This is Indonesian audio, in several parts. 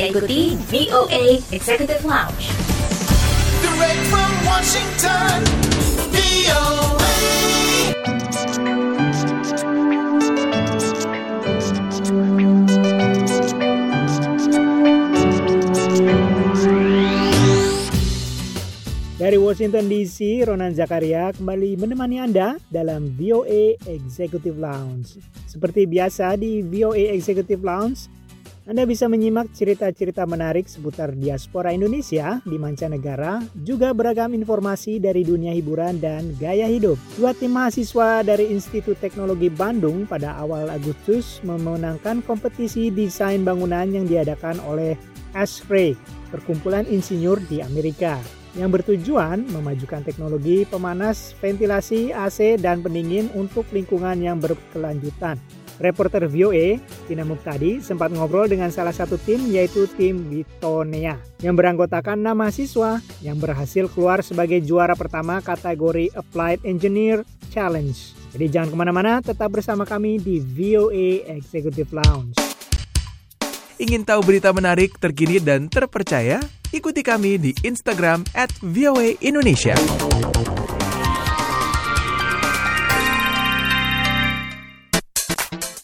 Anda ikuti VOA Executive Lounge. Direct from Washington, VOA. Dari Washington DC, Ronan Zakaria kembali menemani Anda dalam VOA Executive Lounge. Seperti biasa di VOA Executive Lounge, Anda bisa menyimak cerita-cerita menarik seputar diaspora Indonesia di mancanegara, juga beragam informasi dari dunia hiburan dan gaya hidup. Dua tim mahasiswa dari Institut Teknologi Bandung pada awal Agustus memenangkan kompetisi desain bangunan yang diadakan oleh ASHRAE, perkumpulan insinyur di Amerika yang bertujuan memajukan teknologi pemanas, ventilasi, AC, dan pendingin untuk lingkungan yang berkelanjutan. Reporter VOA, Tina Muktadi, sempat ngobrol dengan salah satu tim yaitu tim Bitonea yang beranggotakan enam mahasiswa yang berhasil keluar sebagai juara pertama kategori Applied Engineer Challenge. Jadi jangan ke mana-mana, tetap bersama kami di VOA Executive Lounge. Ingin tahu berita menarik, terkini, dan terpercaya? Ikuti kami di Instagram at VOA Indonesia.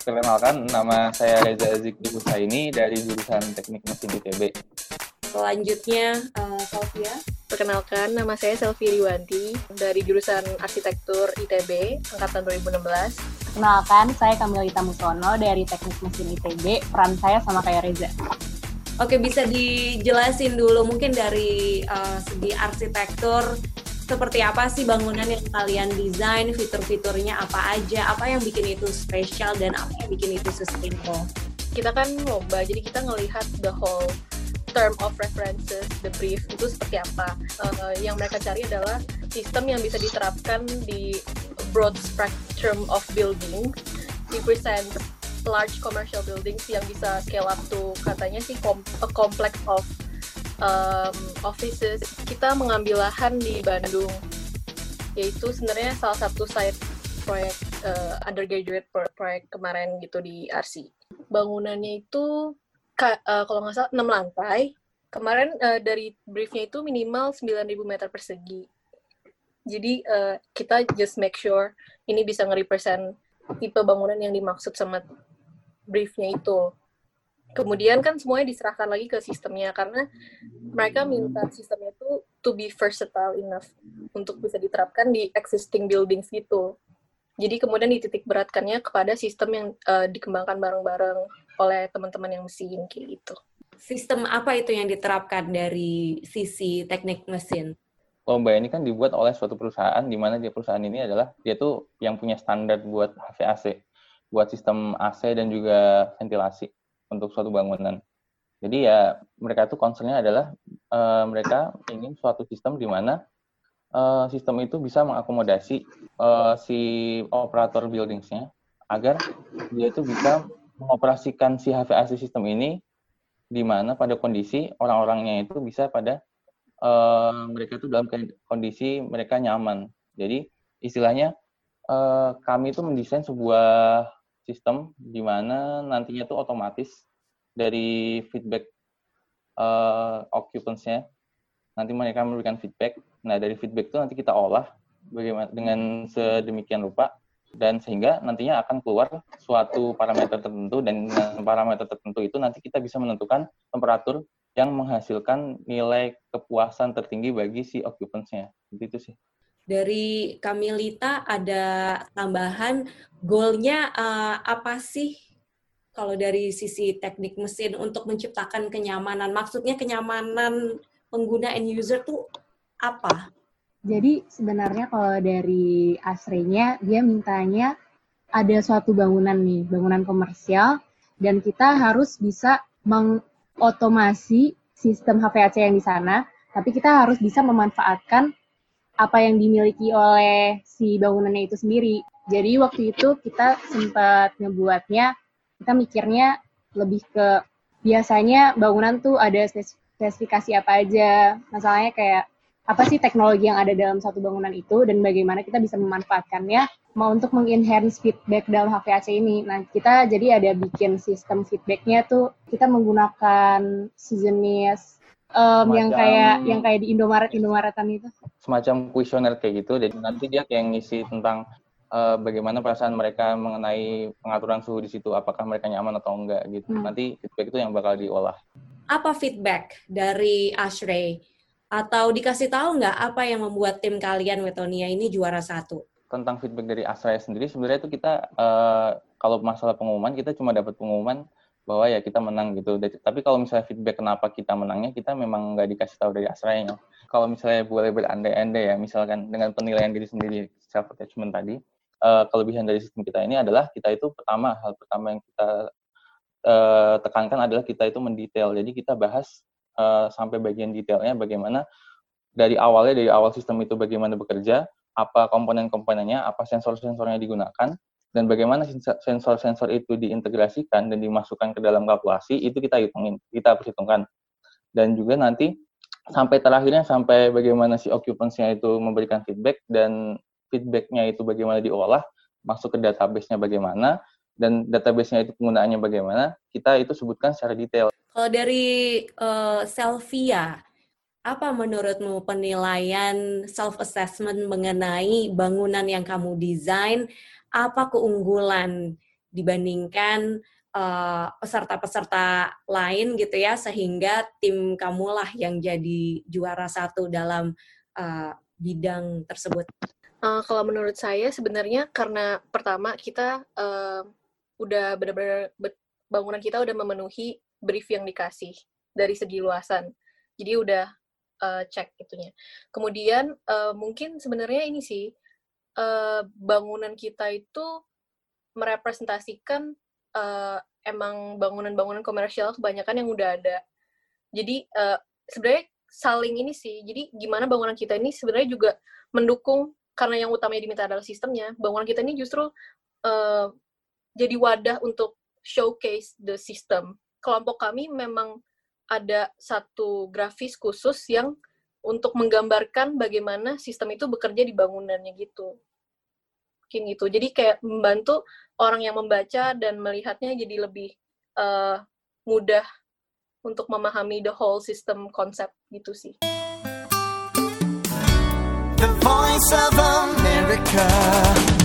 Perkenalkan, nama saya Reza Azik Husaini dari jurusan Teknik Mesin ITB. Selanjutnya, uh, Sofia. Perkenalkan, nama saya Selvi Riwanti dari jurusan Arsitektur ITB, Angkatan 2016. Kenalkan, saya Kamilita Musono dari Teknik Mesin ITB. Peran saya sama kayak Reza. Oke, bisa dijelasin dulu mungkin dari uh, segi arsitektur, seperti apa sih bangunan yang kalian desain, fitur-fiturnya apa aja, apa yang bikin itu spesial dan apa yang bikin itu sustainable. Kita kan lomba, jadi kita ngelihat the whole term of references, the brief itu seperti apa. Uh, yang mereka cari adalah sistem yang bisa diterapkan di broad spectrum of building, represent large commercial buildings yang bisa scale up to katanya sih kom a complex of um, offices. Kita mengambil lahan di Bandung, yaitu sebenarnya salah satu site proyek uh, undergraduate proyek kemarin gitu di RC. Bangunannya itu uh, kalau nggak salah 6 lantai. Kemarin uh, dari briefnya itu minimal 9.000 meter persegi. Jadi uh, kita just make sure ini bisa nge-represent tipe bangunan yang dimaksud sama briefnya itu. Kemudian kan semuanya diserahkan lagi ke sistemnya karena mereka minta sistemnya itu to be versatile enough untuk bisa diterapkan di existing buildings gitu. Jadi kemudian dititik beratkannya kepada sistem yang uh, dikembangkan bareng-bareng oleh teman-teman yang mesin kayak gitu. Sistem apa itu yang diterapkan dari sisi teknik mesin? Lomba ini kan dibuat oleh suatu perusahaan di mana dia perusahaan ini adalah dia tuh yang punya standar buat HVAC buat sistem AC dan juga ventilasi untuk suatu bangunan. Jadi ya mereka tuh concernnya adalah uh, mereka ingin suatu sistem di mana uh, sistem itu bisa mengakomodasi uh, si operator buildingsnya agar dia itu bisa mengoperasikan si HVAC sistem ini di mana pada kondisi orang-orangnya itu bisa pada uh, mereka itu dalam kondisi mereka nyaman. Jadi istilahnya uh, kami itu mendesain sebuah sistem di mana nantinya tuh otomatis dari feedback uh, occupants-nya nanti mereka memberikan feedback. Nah, dari feedback itu nanti kita olah bagaimana dengan sedemikian rupa dan sehingga nantinya akan keluar suatu parameter tertentu dan parameter tertentu itu nanti kita bisa menentukan temperatur yang menghasilkan nilai kepuasan tertinggi bagi si occupants-nya. Begitu sih dari Kamilita ada tambahan goalnya uh, apa sih kalau dari sisi teknik mesin untuk menciptakan kenyamanan maksudnya kenyamanan pengguna end user tuh apa? Jadi sebenarnya kalau dari asrenya dia mintanya ada suatu bangunan nih bangunan komersial dan kita harus bisa mengotomasi sistem HVAC yang di sana tapi kita harus bisa memanfaatkan apa yang dimiliki oleh si bangunannya itu sendiri. Jadi waktu itu kita sempat ngebuatnya, kita mikirnya lebih ke biasanya bangunan tuh ada spesifikasi apa aja. Masalahnya kayak apa sih teknologi yang ada dalam satu bangunan itu dan bagaimana kita bisa memanfaatkannya mau untuk mengenhance feedback dalam HVAC ini. Nah, kita jadi ada bikin sistem feedbacknya tuh kita menggunakan sejenis um, yang kayak yang kayak di Indomaret Indomaretan itu. semacam kuesioner kayak gitu. Jadi nanti dia kayak ngisi tentang eh, bagaimana perasaan mereka mengenai pengaturan suhu di situ, apakah mereka nyaman atau enggak gitu. Hmm. Nanti feedback itu yang bakal diolah. Apa feedback dari Ashray? Atau dikasih tahu nggak apa yang membuat tim kalian Wetonia ini juara satu? Tentang feedback dari Asraya sendiri, sebenarnya itu kita eh, kalau masalah pengumuman kita cuma dapat pengumuman bahwa ya kita menang gitu. Tapi kalau misalnya feedback kenapa kita menangnya, kita memang nggak dikasih tahu dari Asraya. Kalau misalnya boleh berandai-andai ya, misalkan dengan penilaian diri sendiri self attachment tadi, eh, kelebihan dari sistem kita ini adalah kita itu pertama hal pertama yang kita eh, tekankan adalah kita itu mendetail. Jadi kita bahas eh, sampai bagian detailnya bagaimana dari awalnya dari awal sistem itu bagaimana bekerja, apa komponen-komponennya, apa sensor-sensornya digunakan, dan bagaimana sens- sensor-sensor itu diintegrasikan dan dimasukkan ke dalam kalkulasi itu kita hitungin, kita perhitungkan. Dan juga nanti sampai terakhirnya sampai bagaimana si occupancy-nya itu memberikan feedback dan feedback-nya itu bagaimana diolah, masuk ke database-nya bagaimana, dan database-nya itu penggunaannya bagaimana, kita itu sebutkan secara detail. Kalau dari eh, Selvia, apa menurutmu penilaian self assessment mengenai bangunan yang kamu desain? Apa keunggulan dibandingkan eh, peserta-peserta lain gitu ya, sehingga tim kamulah yang jadi juara satu dalam eh, bidang tersebut? Eh, kalau menurut saya sebenarnya karena pertama kita eh, udah benar-benar be- bangunan kita udah memenuhi brief yang dikasih dari segi luasan. Jadi udah eh, cek itunya. Kemudian eh, mungkin sebenarnya ini sih eh, bangunan kita itu merepresentasikan eh, emang bangunan-bangunan komersial kebanyakan yang udah ada. Jadi eh, sebenarnya saling ini sih. Jadi gimana bangunan kita ini sebenarnya juga mendukung karena yang utamanya diminta adalah sistemnya. Bangunan kita ini justru eh, jadi wadah untuk showcase the system. Kelompok kami memang ada satu grafis khusus yang untuk menggambarkan bagaimana sistem itu bekerja di bangunannya gitu. Mungkin gitu. Jadi kayak membantu orang yang membaca dan melihatnya jadi lebih eh, mudah untuk memahami the whole system konsep gitu sih. The voice of America.